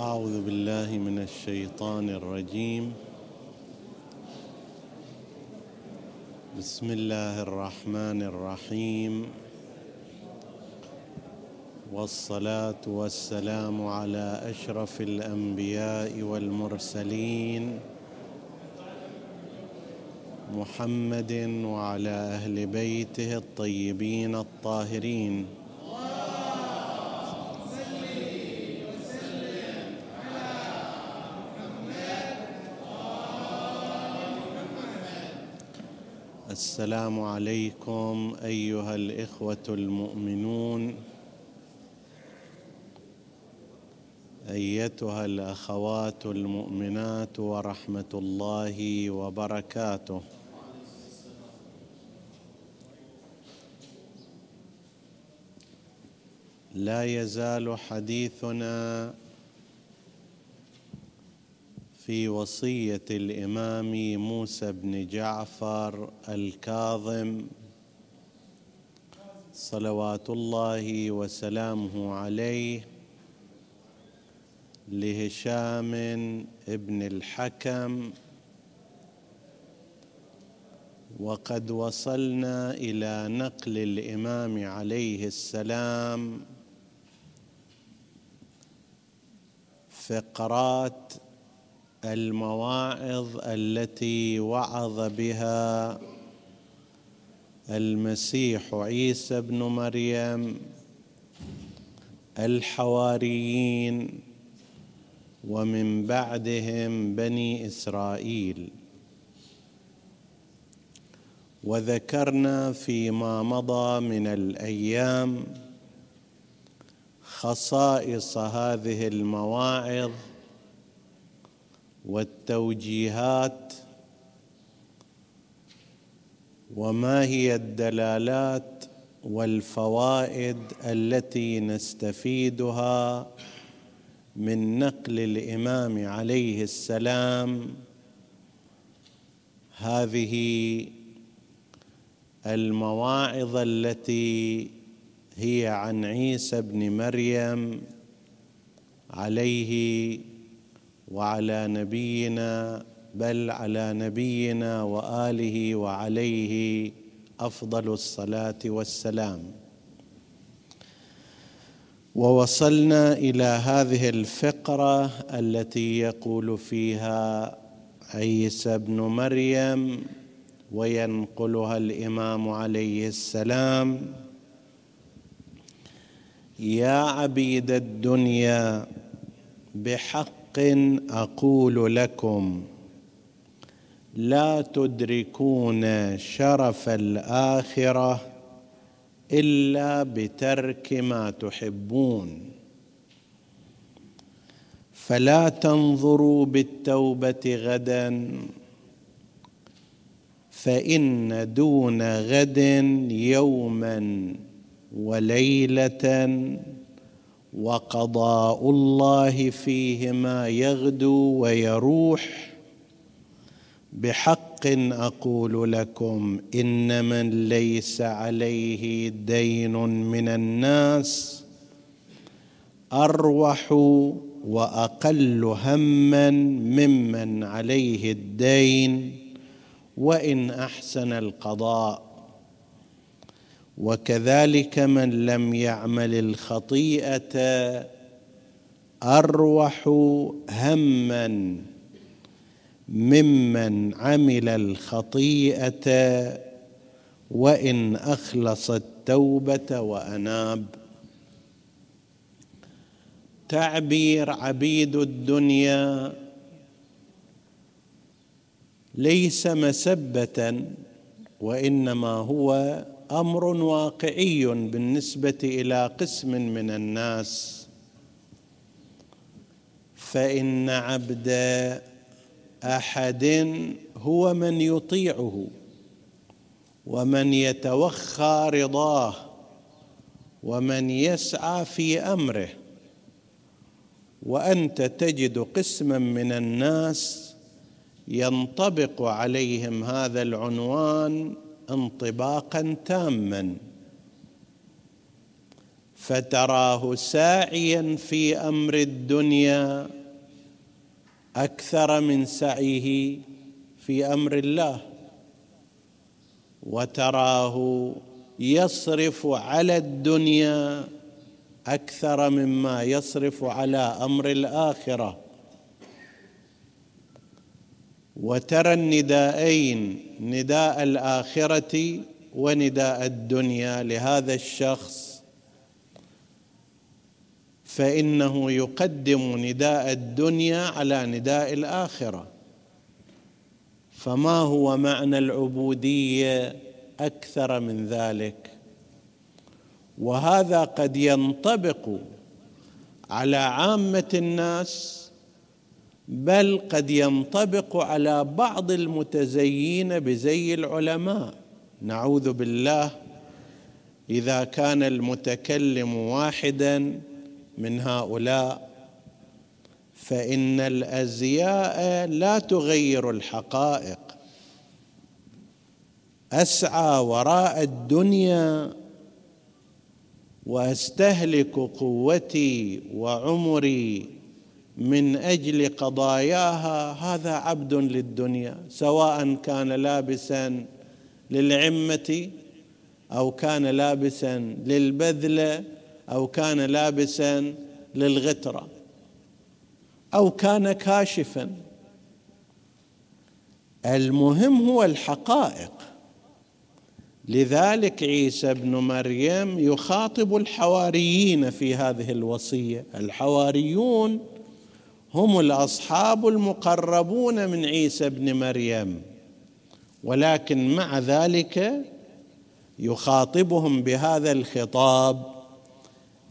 أعوذ بالله من الشيطان الرجيم. بسم الله الرحمن الرحيم. والصلاة والسلام على أشرف الأنبياء والمرسلين محمد وعلى أهل بيته الطيبين الطاهرين. السلام عليكم أيها الإخوة المؤمنون. أيتها الأخوات المؤمنات ورحمة الله وبركاته. لا يزال حديثنا في وصية الإمام موسى بن جعفر الكاظم. صلوات الله وسلامه عليه. لهشام بن الحكم. وقد وصلنا إلى نقل الإمام عليه السلام. فقرات المواعظ التي وعظ بها المسيح عيسى بن مريم الحواريين ومن بعدهم بني إسرائيل. وذكرنا فيما مضى من الأيام خصائص هذه المواعظ والتوجيهات وما هي الدلالات والفوائد التي نستفيدها من نقل الإمام عليه السلام. هذه المواعظ التي هي عن عيسى بن مريم عليه وعلى نبينا بل على نبينا وآله وعليه أفضل الصلاة والسلام. ووصلنا إلى هذه الفقرة التي يقول فيها عيسى بن مريم وينقلها الإمام عليه السلام يا عبيد الدنيا بحق الحق أقول لكم لا تدركون شرف الآخرة إلا بترك ما تحبون. فلا تنظروا بالتوبة غدا فإن دون غد يوما وليلة. وقضاء الله فيهما يغدو ويروح. بحق أقول لكم ان من ليس عليه دين من الناس. أروح وأقل هما ممن عليه الدين. وإن أحسن القضاء وكذلك من لم يعمل الخطيئة أروح هما ممن عمل الخطيئة وإن أخلص التوبة وأناب. تعبير عبيد الدنيا ليس مسبة وإنما هو أمر واقعي بالنسبة إلى قسم من الناس. فإن عبد أحد هو من يطيعه ومن يتوخى رضاه ومن يسعى في أمره. وأنت تجد قسما من الناس ينطبق عليهم هذا العنوان انطباقا تاما. فتراه ساعيا في أمر الدنيا أكثر من سعيه في أمر الله. وتراه يصرف على الدنيا أكثر مما يصرف على أمر الآخرة. وترى النداءين نداء الآخرة ونداء الدنيا لهذا الشخص. فإنه يقدم نداء الدنيا على نداء الآخرة. فما هو معنى العبودية أكثر من ذلك؟ وهذا قد ينطبق على عامة الناس بل قد ينطبق على بعض المتزيين بزي العلماء. نعوذ بالله إذا كان المتكلم واحدا من هؤلاء فإن الأزياء لا تغير الحقائق. أسعى وراء الدنيا وأستهلك قوتي وعمري من أجل قضاياها هذا عبد للدنيا سواء كان لابسا للعمة أو كان لابسا للبذله أو كان لابسا للغتره أو كان كاشفا. المهم هو الحقائق. لذلك عيسى ابن مريم يخاطب الحواريين في هذه الوصية الحواريون هم الأصحاب المقربون من عيسى ابن مريم ولكن مع ذلك يخاطبهم بهذا الخطاب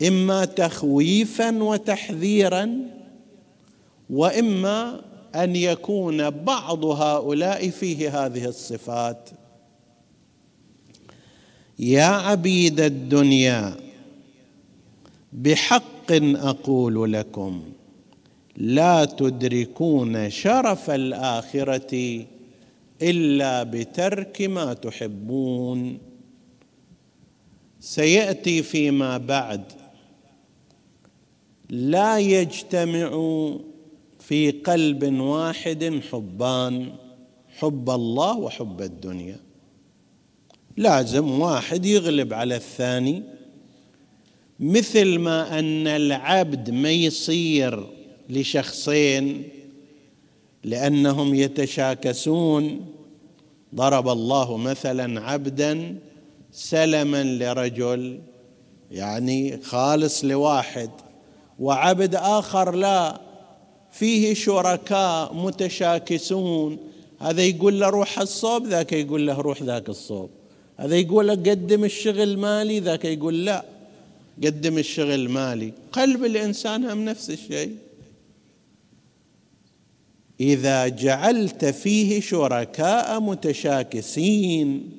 إما تخويفا وتحذيرا وإما أن يكون بعض هؤلاء فيه هذه الصفات. يا عبيد الدنيا بحق أقول لكم لا تدركون شرف الآخرة إلا بترك ما تحبون. سيأتي فيما بعد. لا يجتمع في قلب واحد حبان حب الله وحب الدنيا. لازم واحد يغلب على الثاني. مثل ما أن العبد ما يصير لشخصين لأنهم يتشاكسون. ضرب الله مثلا عبدا سلما لرجل يعني خالص لواحد وعبد آخر لا. فيه شركاء متشاكسون. هذا يقول له روح الصوب ذاك يقول له روح ذاك الصوب. هذا يقول له قدم الشغل مالي ذاك يقول لا قدم الشغل مالي. قلب الإنسان هم نفس الشيء. إذا جعلت فيه شركاء متشاكسين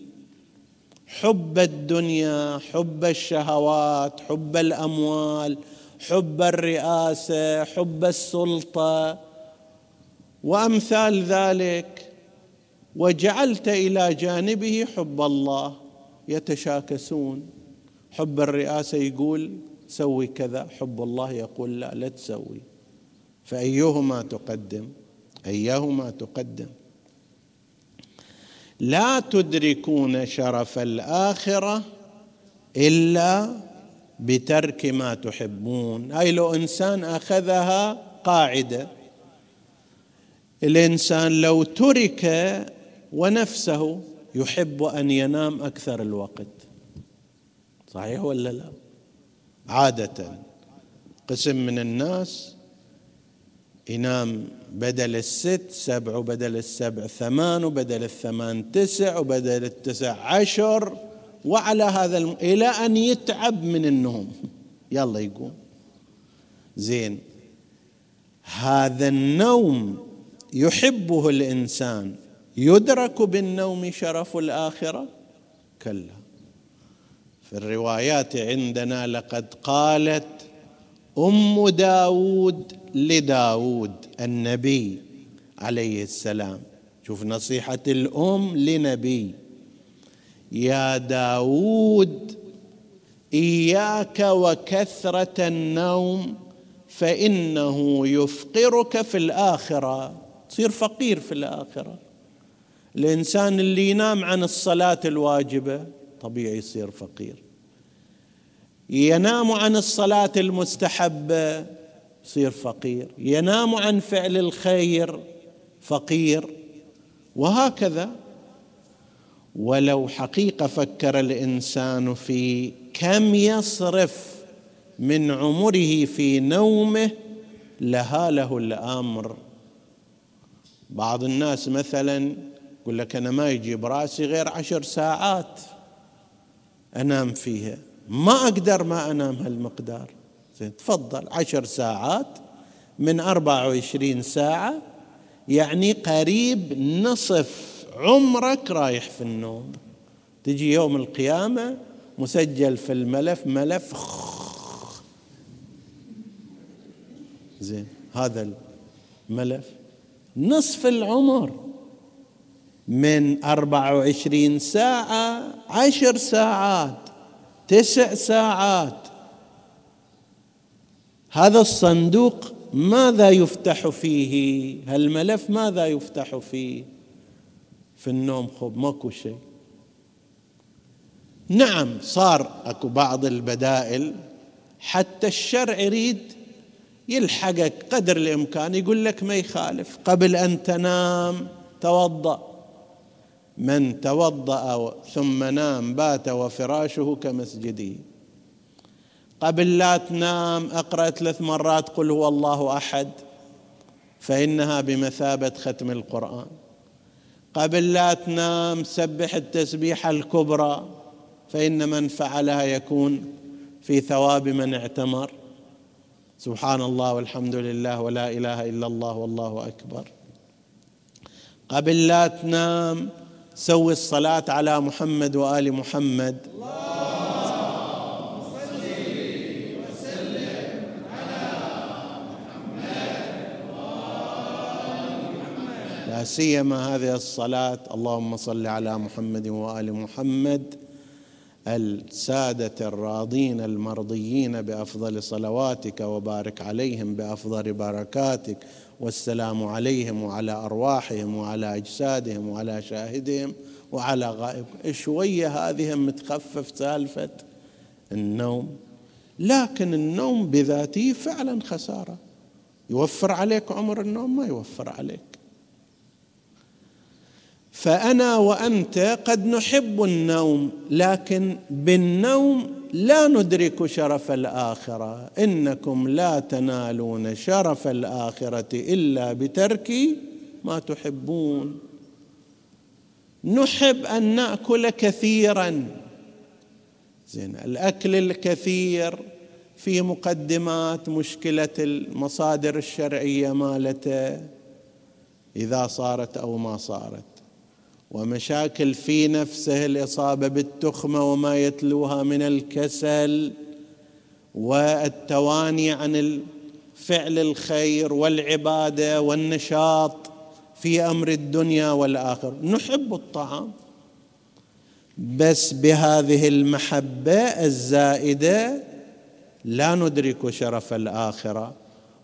حب الدنيا حب الشهوات حب الأموال حب الرئاسة حب السلطة وأمثال ذلك وجعلت إلى جانبه حب الله يتشاكسون. حب الرئاسة يقول سوي كذا حب الله يقول لا لا تسوي. فأيهما تقدم؟ أيهما تقدم؟ لا تدركون شرف الآخرة إلا بترك ما تحبون. هاي لو إنسان أخذها قاعدة. الإنسان لو ترك ونفسه يحب أن ينام أكثر الوقت. صحيح ولا لا؟ عادة قسم من الناس ينام بدل الست سبع وبدل السبع ثمان وبدل الثمان تسع وبدل التسع عشر وعلى هذا الم... إلى أن يتعب من النوم. يلا يقوم. زين. هذا النوم يحبه الإنسان. يدرك بالنوم شرف الآخرة؟ كلا. في الروايات عندنا لقد قالت أم داود لداود النبي عليه السلام. شوف نصيحة الأم لنبي. يا داود إياك وكثرة النوم فإنه يفقرك في الآخرة. تصير فقير في الآخرة. الإنسان اللي ينام عن الصلاة الواجبة طبيعي يصير فقير. ينام عن الصلاة المستحبة يصير فقير. ينام عن فعل الخير فقير. وهكذا. ولو حقيقة فكر الإنسان في كم يصرف من عمره في نومه لهاله الأمر. بعض الناس مثلا يقول لك أنا ما يجي براسي غير عشر ساعات أنام فيها. ما أقدر ما أنام هالمقدار. زين تفضل. عشر ساعات من أربعة وعشرين ساعة يعني قريب نصف عمرك رايح في النوم. تجي يوم القيامة مسجل في الملف ملف زين هذا الملف. نصف العمر من أربعة وعشرين ساعة عشر ساعات. تسع ساعات. هذا الصندوق ماذا يفتح فيه؟ هالملف ماذا يفتح فيه؟ في النوم خب ماكو شيء. نعم صار اكو بعض البدائل. حتى الشرع يريد يلحقك قدر الامكان يقول لك ما يخالف. قبل أن تنام توضأ. من توضأ ثم نام بات وفراشه كمسجده قبل لا تنام اقرأ ثلاث مرات قل هو الله أحد فإنها بمثابة ختم القرآن. قبل لا تنام سبح التسبيحه الكبرى فإن من فعلها يكون في ثواب من اعتمر. سبحان الله والحمد لله ولا إله إلا الله والله أكبر. قبل لا تنام سوي الصلاة على محمد وآل محمد. لا سيما هذه الصلاة اللهم صل على محمد وآل محمد السادة الراضين المرضيين بأفضل صلواتك وبارك عليهم بأفضل بركاتك. والسلام عليهم وعلى أرواحهم وعلى أجسادهم وعلى شاهدهم وعلى غائب. شوية هذه متخفف سالفة النوم. لكن النوم بذاته فعلا خسارة. يوفر عليك عمر النوم ما يوفر عليك. فأنا وأنت قد نحب النوم لكن بالنوم لا ندرك شرف الآخرة. إنكم لا تنالون شرف الآخرة إلا بترك ما تحبون. نحب أن نأكل كثيرا. زين الأكل الكثير في مقدمات مشكلة المصادر الشرعية مالته إذا صارت أو ما صارت. ومشاكل في نفسه الاصابه بالتخمة وما يتلوها من الكسل والتواني عن فعل الخير والعبادة والنشاط في أمر الدنيا والاخره نحب الطعام بس بهذه المحبة الزائدة لا ندرك شرف الآخرة.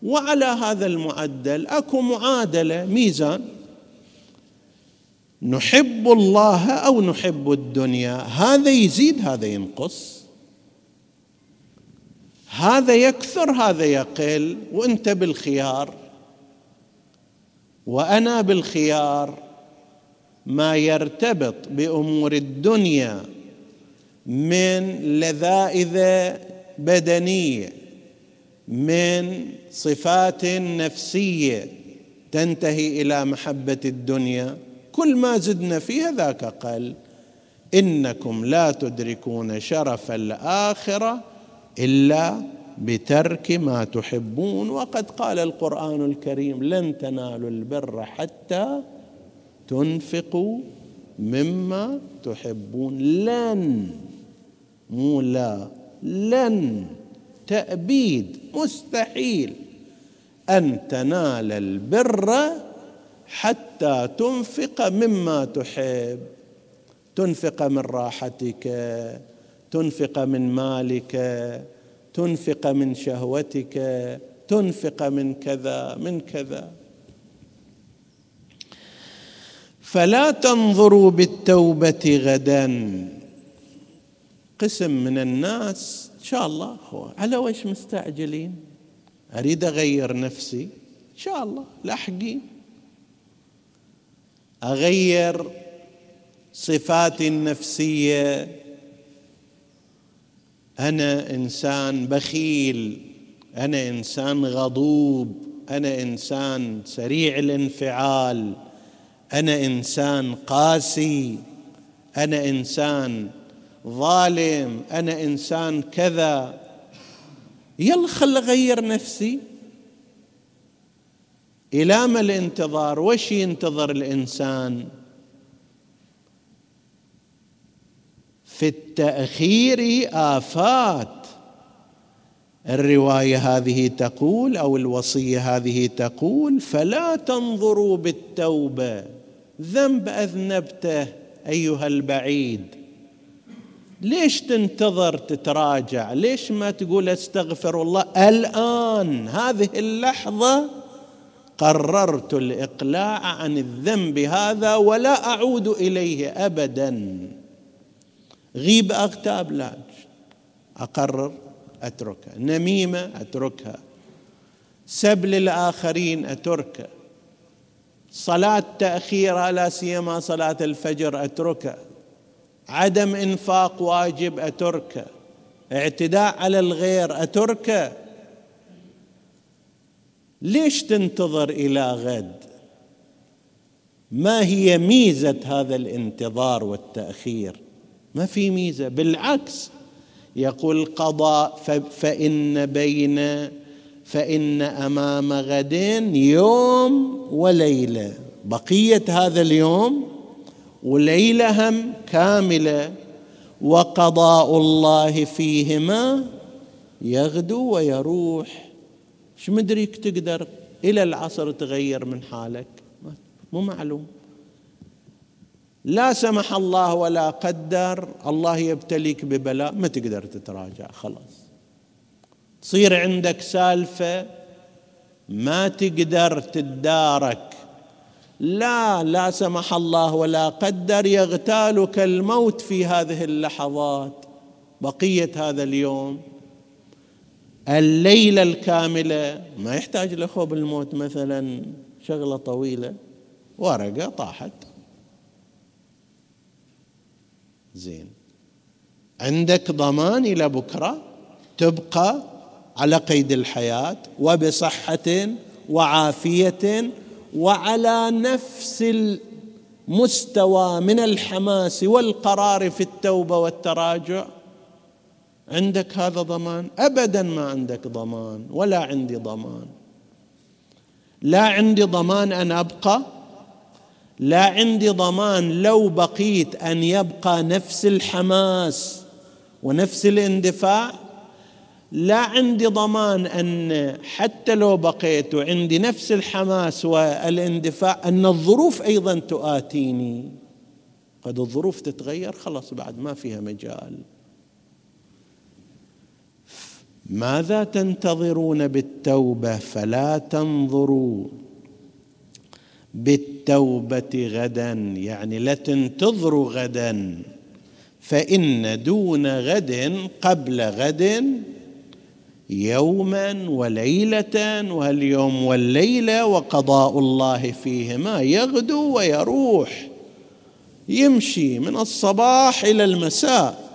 وعلى هذا المعدل أكو معادلة ميزان. نحب الله أو نحب الدنيا؟ هذا يزيد هذا ينقص. هذا يكثر هذا يقل. وأنت بالخيار. وأنا بالخيار. ما يرتبط بأمور الدنيا من لذائذ بدنية من صفات نفسية تنتهي إلى محبة الدنيا. كل ما زدنا فيها ذاك قل إنكم لا تدركون شرف الآخرة إلا بترك ما تحبون. وقد قال القرآن الكريم لن تنالوا البر حتى تنفقوا مما تحبون. لن مو لا لن. تأبيد مستحيل. أن تنال البر حتى تنفق مما تحب. تنفق من راحتك تنفق من مالك تنفق من شهوتك تنفق من كذا من كذا. فلا تنظروا بالتوبة غدا. قسم من الناس إن شاء الله هو على وش مستعجلين. أريد أغير نفسي؟ إن شاء الله لاحقين أغير صفاتي النفسية. أنا إنسان بخيل أنا إنسان غضوب أنا إنسان سريع الانفعال أنا إنسان قاسي أنا إنسان ظالم أنا إنسان كذا. يلا خل أغير نفسي. إلى ما الانتظار؟ وش ينتظر الإنسان؟ في التأخير آفات. الرواية هذه تقول أو الوصية هذه تقول فلا تنظروا بالتوبة ذنب أذنبته أيها البعيد. ليش تنتظر تتراجع؟ ليش ما تقول أستغفر الله؟ الآن هذه اللحظة قررت الإقلاع عن الذنب هذا ولا أعود إليه ابدا. غيب اغتاب لا. أقرر أتركها. نميمة أتركها. سب للاخرين أتركها. صلاة تأخيرها لا سيما صلاة الفجر أتركها. عدم إنفاق واجب اتركه اعتداء على الغير اتركه ليش تنتظر إلى غد؟ ما هي ميزة هذا الانتظار والتأخير؟ ما في ميزة بالعكس. يقول قضاء فإن بين فإن أمام غد يوم وليلة. بقية هذا اليوم وليلة هم كاملة. وقضاء الله فيهما يغدو ويروح. شو مدريك تقدر إلى العصر تغير من حالك. مو معلوم. لا سمح الله ولا قدر. الله يبتليك ببلاء. ما تقدر تتراجع. خلاص. تصير عندك سالفة ما تقدر تدارك لا لا سمح الله ولا قدر. يغتالك الموت في هذه اللحظات. بقية هذا اليوم. الليلة الكاملة ما يحتاج لخوب الموت مثلا شغلة طويلة ورقة طاحت. زين. عندك ضمان إلى بكرة؟ تبقى على قيد الحياة وبصحة وعافية وعلى نفس المستوى من الحماس والقرار في التوبة والتراجع. عندك هذا ضمان؟ ابدا ما عندك ضمان ولا عندي ضمان. لا عندي ضمان أن أبقى لا عندي ضمان لو بقيت أن يبقى نفس الحماس ونفس الاندفاع. لا عندي ضمان أن حتى لو بقيت وعندي نفس الحماس والاندفاع أن الظروف أيضا تؤاتيني. قد الظروف تتغير خلاص بعد ما فيها مجال. ماذا تنتظرون بالتوبة فلا تنظروا بالتوبة غدا؟ يعني لا تنتظروا غدا فإن دون غد قبل غد يوما وليلة واليوم والليلة وقضاء الله فيهما يغدو ويروح يمشي من الصباح إلى المساء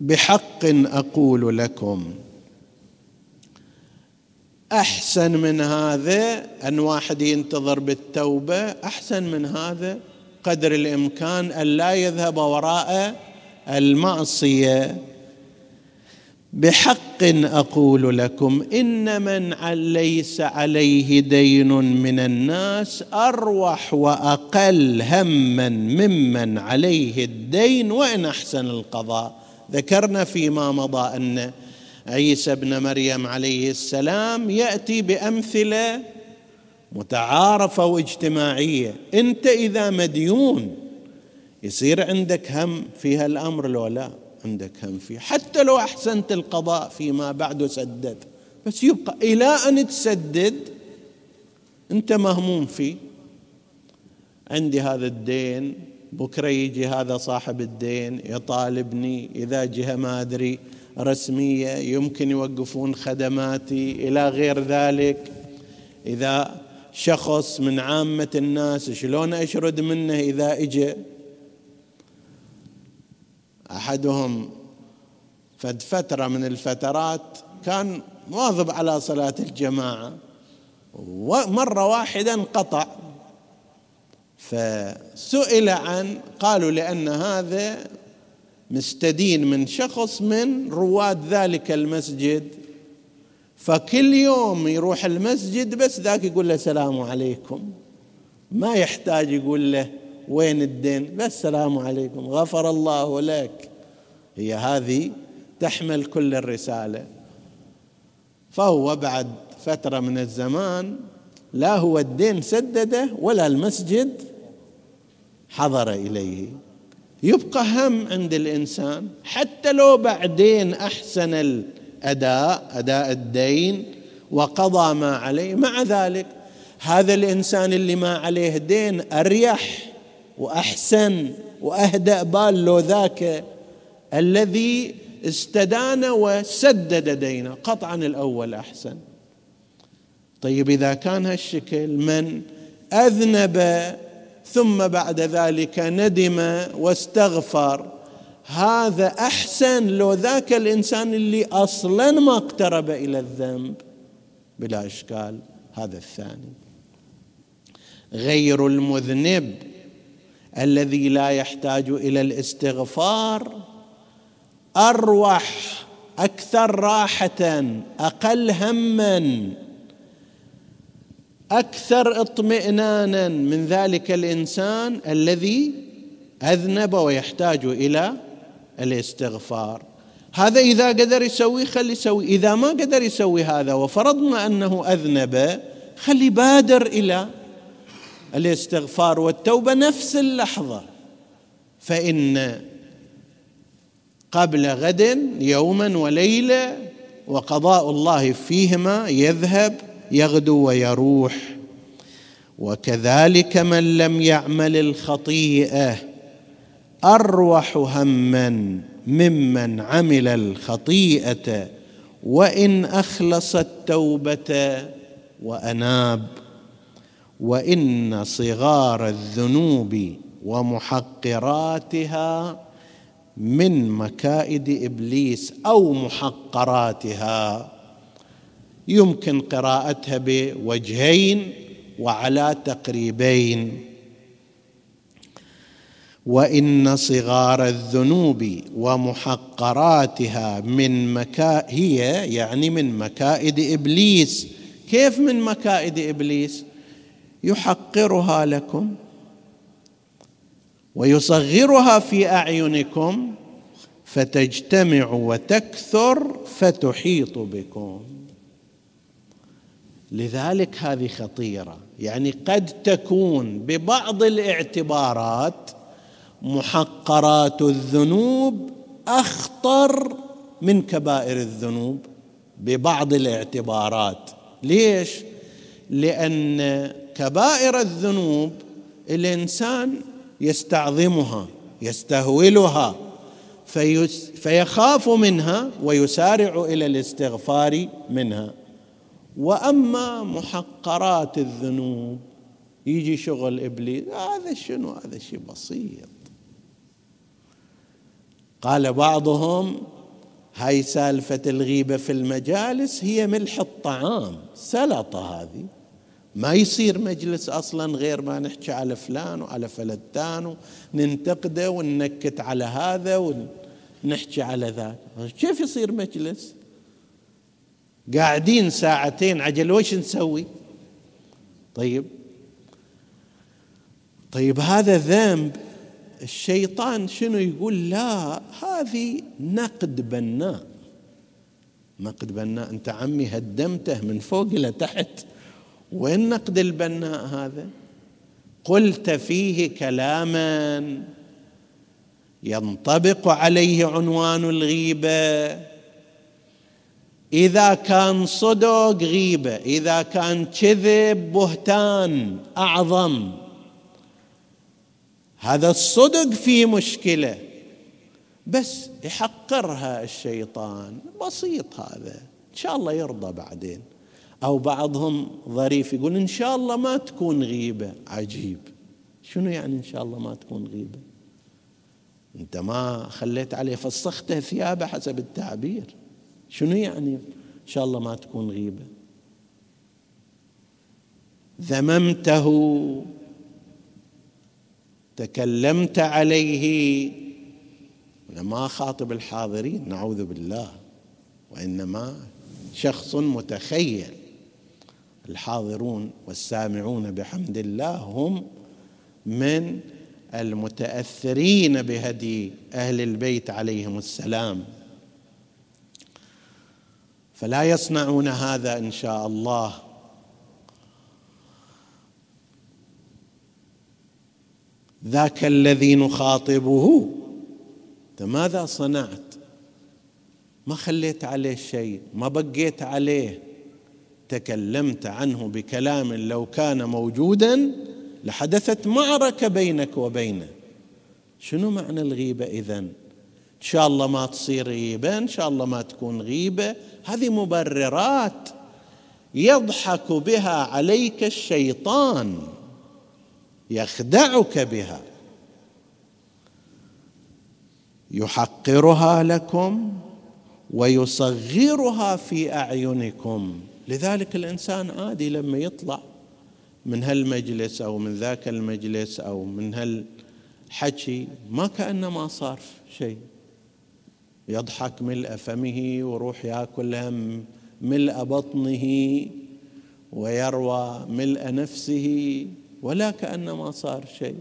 بحق أقول لكم. أحسن من هذا أن واحد ينتظر بالتوبة أحسن من هذا قدر الإمكان أن لا يذهب وراء المعصية. بحق أقول لكم إن من ليس عليه دين من الناس أروح وأقل هما ممن عليه الدين وإن أحسن القضاء. ذكرنا فيما مضى أن عيسى ابن مريم عليه السلام يأتي بأمثلة متعارفة واجتماعية. أنت إذا مديون يصير عندك هم في هالامر لو لا عندك هم فيه حتى لو أحسنت القضاء فيما بعد سدد بس يبقى إلى أن تسدد أنت مهموم فيه. عندي هذا الدين بكرة يجي هذا صاحب الدين يطالبني إذا جهه ما أدري رسمية يمكن يوقفون خدماتي إلى غير ذلك. إذا شخص من عامة الناس شلون أشرد منه إذا اجى أحدهم فد فترة من الفترات كان مواظب على صلاة الجماعة ومره واحدة انقطع فسئل عن قالوا لأن هذا مستدين من شخص من رواد ذلك المسجد. فكل يوم يروح المسجد بس ذاك يقول له السلام عليكم. ما يحتاج يقول له وين الدين بس السلام عليكم غفر الله لك. هي هذه تحمل كل الرسالة. فهو بعد فترة من الزمان لا هو الدين سدده ولا المسجد حضر إليه. يبقى هم عند الإنسان. حتى لو بعدين أحسن الأداء أداء الدين وقضى ما عليه. مع ذلك هذا الإنسان اللي ما عليه دين أريح وأحسن وأهدأ. بال لو ذاك الذي استدان وسدد دينه قطعا الأول أحسن. طيب إذا كان هالشكل من أذنب ثم بعد ذلك ندم واستغفر. هذا أحسن لو ذاك الإنسان اللي أصلا ما اقترب إلى الذنب. بلا إشكال هذا الثاني. غير المذنب الذي لا يحتاج إلى الاستغفار أروح أكثر راحة أقل هما. أكثر اطمئنانا من ذلك الإنسان الذي أذنب ويحتاج إلى الاستغفار. هذا إذا قدر يسوي خلي يسوي إذا ما قدر يسوي هذا وفرضنا أنه أذنب خلي بادر إلى الاستغفار والتوبة نفس اللحظة. فإن قبل غد يوما وليلة وقضاء الله فيهما يذهب يغدو ويروح. وكذلك من لم يعمل الخطيئة أروح هما ممن عمل الخطيئة وإن أخلص التوبة وأناب. وإن صغار الذنوب ومحقراتها من مكائد إبليس أو محقراتها. يمكن قراءتها بوجهين وعلى تقريبين. وإن صغار الذنوب ومحقراتها من مكا هي يعني من مكائد إبليس. كيف من مكائد إبليس؟ يحقرها لكم ويصغرها في أعينكم فتجتمع وتكثر فتحيط بكم. لذلك هذه خطيرة. يعني قد تكون ببعض الاعتبارات محقرات الذنوب أخطر من كبائر الذنوب ببعض الاعتبارات. ليش؟ لأن كبائر الذنوب الإنسان يستعظمها يستهولها فيخاف منها ويسارع إلى الاستغفار منها. وأما محقرات الذنوب يجي شغل إبليس هذا شنو؟ هذا شيء بسيط. قال بعضهم هاي سالفة الغيبة في المجالس هي ملح الطعام سلطة هذه. ما يصير مجلس أصلا غير ما نحكي على فلان وعلى فلتان وننتقده وننكت على هذا ونحكي على ذاك كيف يصير مجلس؟ قاعدين ساعتين عجل وش نسوي؟ طيب. طيب هذا ذنب الشيطان شنو يقول؟ لا هذه نقد بناء. نقد بناء انت عمي هدمته من فوق إلى تحت. وين نقد البناء هذا؟ قلت فيه كلاما. ينطبق عليه عنوان الغيبة. إذا كان صدق غيبه إذا كان كذب بهتان أعظم. هذا الصدق فيه مشكلة بس يحقرها الشيطان. بسيط هذا إن شاء الله يرضى بعدين. أو بعضهم ظريف يقول إن شاء الله ما تكون غيبة. عجيب. شنو يعني إن شاء الله ما تكون غيبة؟ أنت ما خليت عليه فسخته ثيابه حسب التعبير. شنو يعني؟ إن شاء الله ما تكون غيبة. ذممته تكلمت عليه. أنا ما خاطب الحاضرين نعوذ بالله وإنما شخص متخيل. الحاضرون والسامعون بحمد الله هم من المتأثرين بهدي أهل البيت عليهم السلام. فلا يصنعون هذا إن شاء الله. ذاك الذي نخاطبه. ماذا صنعت؟ ما خليت عليه شيء؟ ما بقيت عليه؟ تكلمت عنه بكلام لو كان موجودا لحدثت معركة بينك وبينه. شنو معنى الغيبة إذن؟ إن شاء الله ما تصير غيبة إن شاء الله ما تكون غيبة. هذه مبررات يضحك بها عليك الشيطان يخدعك بها. يحقرها لكم ويصغرها في أعينكم. لذلك الإنسان عادي لما يطلع من هالمجلس أو من ذاك المجلس أو من هالحكي ما كأنه ما صار شيء. يضحك ملء فمه ويروح ياكل ملء بطنه ويروى ملء نفسه ولا كأنما صار شيء.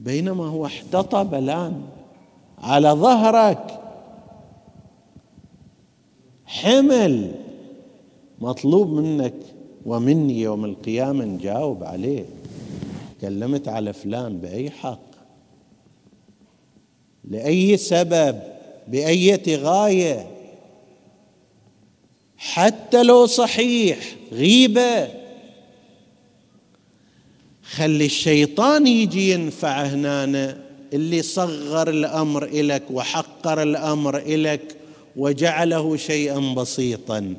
بينما هو احتطب الآن على ظهرك. حمل مطلوب منك ومني يوم القيامة نجاوب عليه. تكلمت على فلان بأي حق. لأي سبب؟ بأية غاية حتى لو صحيح غيبة. خلي الشيطان يجي ينفع هنا اللي صغر الأمر اليك وحقر الأمر اليك وجعله شيئا بسيطا.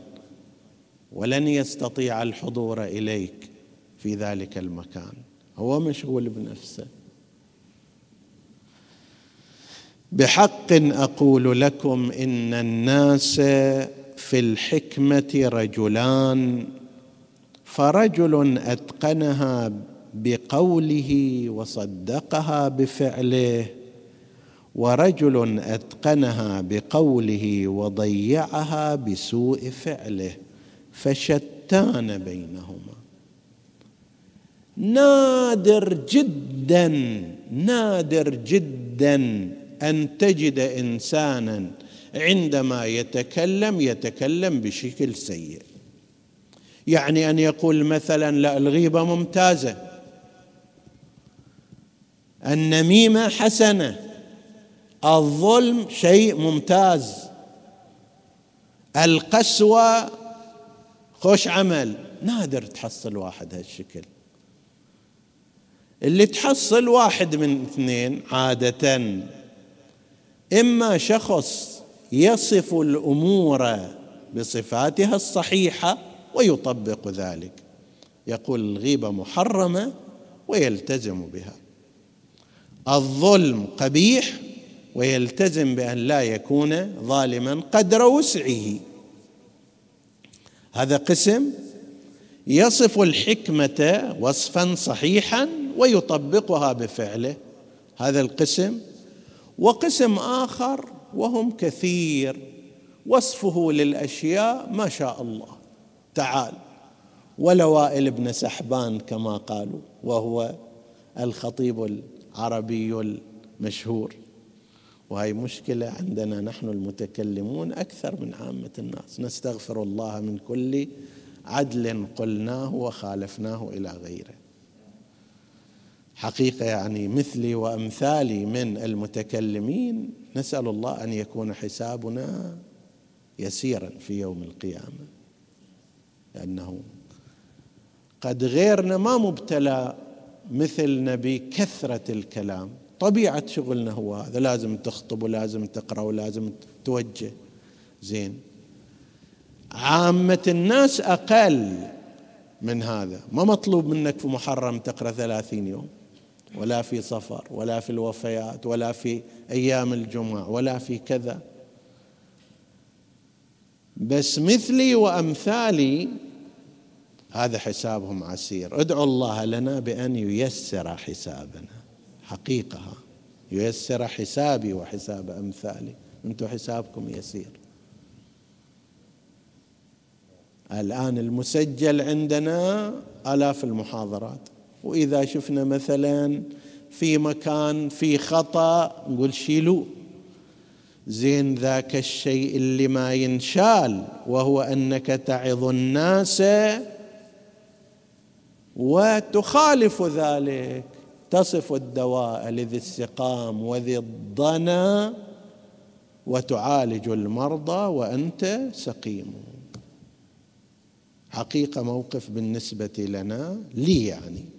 ولن يستطيع الحضور إليك في ذلك المكان. هو مشغول بنفسه. بحق أقول لكم إن الناس في الحكمة رجلان فرجل أتقنها بقوله وصدقها بفعله ورجل أتقنها بقوله وضيعها بسوء فعله فشتان بينهما. نادر جدا نادر جدا أن تجد إنسانا عندما يتكلم يتكلم بشكل سيء. يعني أن يقول مثلا لا الغيبة ممتازة. النميمة حسنة. الظلم شيء ممتاز. القسوة خوش عمل. نادر تحصل واحد هالشكل. اللي تحصل واحد من اثنين عادة إما شخص يصف الأمور بصفاتها الصحيحة ويطبق ذلك. يقول الغيبة محرمة ويلتزم بها. الظلم قبيح ويلتزم بأن لا يكون ظالما قدر وسعه. هذا قسم يصف الحكمة وصفا صحيحا ويطبقها بفعله. هذا القسم وقسم آخر وهم كثير. وصفه للأشياء ما شاء الله. تعال. ولوائل ابن سحبان كما قالوا وهو الخطيب العربي المشهور. وهي مشكلة عندنا نحن المتكلمون أكثر من عامة الناس. نستغفر الله من كل عدل قلناه وخالفناه إلى غيره. حقيقة يعني مثلي وأمثالي من المتكلمين نسأل الله أن يكون حسابنا يسيرا في يوم القيامة. لأنه قد غيرنا ما مبتلى مثلنا بكثره الكلام. طبيعة شغلنا هو هذا لازم تخطب ولازم تقرأ ولازم توجه. زين. عامة الناس أقل من هذا. ما مطلوب منك في محرم تقرأ ثلاثين يوم. ولا في صفر ولا في الوفيات ولا في أيام الجمعة ولا في كذا. بس مثلي وأمثالي هذا حسابهم عسير. ادعوا الله لنا بأن ييسر حسابنا. حقيقة ييسر حسابي وحساب أمثالي. أنتم حسابكم يسير. الآن المسجل عندنا آلاف المحاضرات. وإذا شفنا مثلا في مكان في خطأ نقول شيلوه. زين ذاك الشيء اللي ما ينشال وهو أنك تعظ الناس وتخالف ذلك. تصف الدواء لذي السقام وذي الضنا وتعالج المرضى وأنت سقيم. حقيقة موقف بالنسبة لنا لي يعني.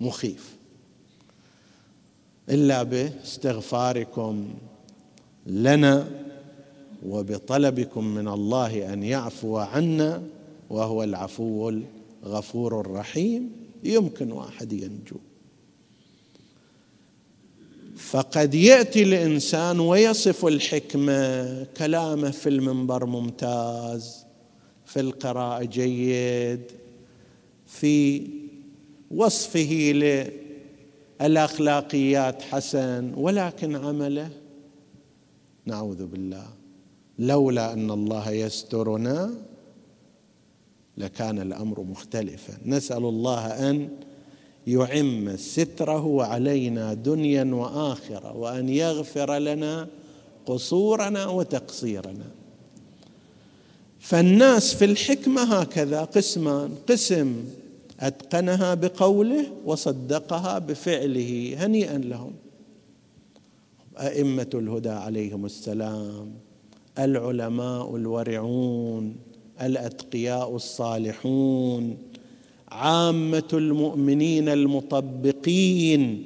مخيف. إلا باستغفاركم لنا وبطلبكم من الله أن يعفو عنا وهو العفو الغفور الرحيم. يمكن واحد ينجو. فقد يأتي الإنسان ويصف الحكمة. كلامه في المنبر ممتاز في القراءة جيد في وصفه للأخلاقيات حسن ولكن عمله؟ نعوذ بالله. لولا أن الله يسترنا لكان الأمر مختلفا. نسأل الله أن يعم ستره علينا دنيا وآخرة وأن يغفر لنا قصورنا وتقصيرنا. فالناس في الحكمة هكذا قسمان قسم أتقنها بقوله وصدقها بفعله هنيئا لهم. أئمة الهدى عليهم السلام العلماء الورعون الأتقياء الصالحون عامة المؤمنين المطبقين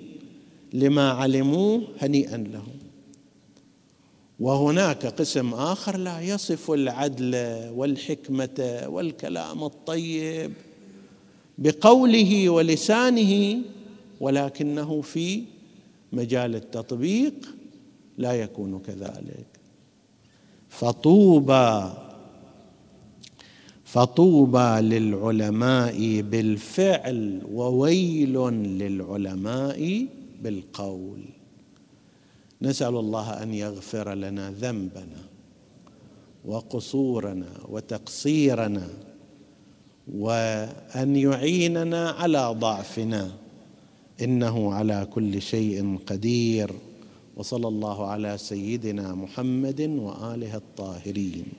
لما علموه هنيئا لهم. وهناك قسم آخر لا يصف العدل والحكمة والكلام الطيب. بقوله ولسانه ولكنه في مجال التطبيق لا يكون كذلك. فطوبى فطوبى للعلماء بالفعل وويل للعلماء بالقول. نسأل الله أن يغفر لنا ذنبنا وقصورنا وتقصيرنا وأن يعيننا على ضعفنا. إنه على كل شيء قدير. وصلى الله على سيدنا محمد وآله الطاهرين.